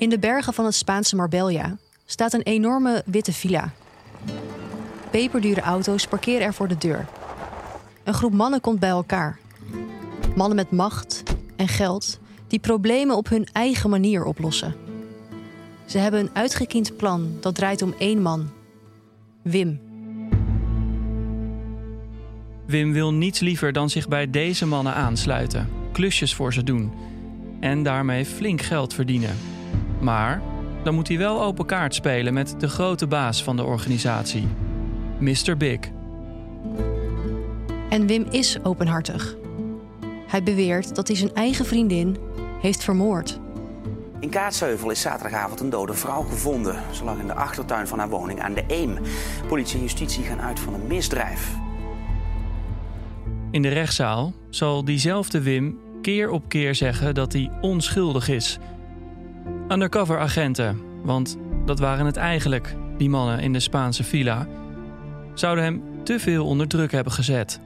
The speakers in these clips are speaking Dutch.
In de bergen van het Spaanse Marbella staat een enorme witte villa. Peperdure auto's parkeren er voor de deur. Een groep mannen komt bij elkaar. Mannen met macht en geld die problemen op hun eigen manier oplossen. Ze hebben een uitgekiend plan dat draait om één man: Wim. Wim wil niets liever dan zich bij deze mannen aansluiten, klusjes voor ze doen en daarmee flink geld verdienen. Maar dan moet hij wel open kaart spelen met de grote baas van de organisatie, Mr. Big. En Wim is openhartig. Hij beweert dat hij zijn eigen vriendin heeft vermoord. In Kaatsheuvel is zaterdagavond een dode vrouw gevonden. Ze lag in de achtertuin van haar woning aan de Eem. Politie en justitie gaan uit van een misdrijf. In de rechtszaal zal diezelfde Wim keer op keer zeggen dat hij onschuldig is. Undercover agenten, want dat waren het eigenlijk, die mannen in de Spaanse villa, zouden hem te veel onder druk hebben gezet.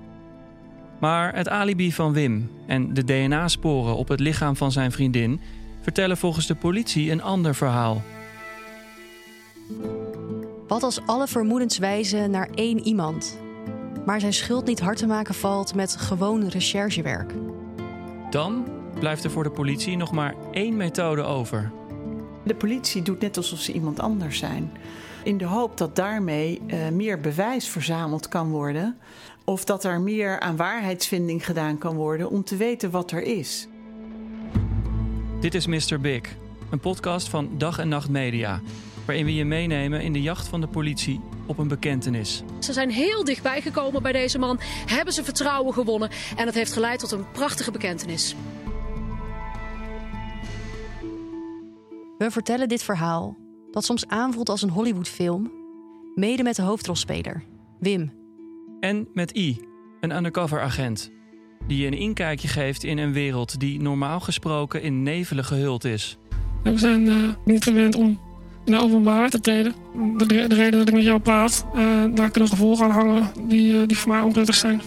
Maar het alibi van Wim en de DNA-sporen op het lichaam van zijn vriendin vertellen volgens de politie een ander verhaal. Wat als alle vermoedens wijzen naar één iemand, maar zijn schuld niet hard te maken valt met gewoon recherchewerk? Dan blijft er voor de politie nog maar één methode over. De politie doet net alsof ze iemand anders zijn. In de hoop dat daarmee uh, meer bewijs verzameld kan worden. Of dat er meer aan waarheidsvinding gedaan kan worden om te weten wat er is. Dit is Mr. Big, een podcast van Dag en Nacht Media. Waarin we je meenemen in de jacht van de politie op een bekentenis. Ze zijn heel dichtbij gekomen bij deze man, hebben ze vertrouwen gewonnen en het heeft geleid tot een prachtige bekentenis. We vertellen dit verhaal, dat soms aanvoelt als een Hollywoodfilm, mede met de hoofdrolspeler, Wim. En met I, een undercover agent, die je een inkijkje geeft in een wereld die normaal gesproken in nevelen gehuld is. We zijn uh, niet gewend om in de openbaar te treden. De, de, reden dat ik met jou praat, uh, daar kunnen gevolgen aan hangen die, uh, die voor mij onprettig zijn.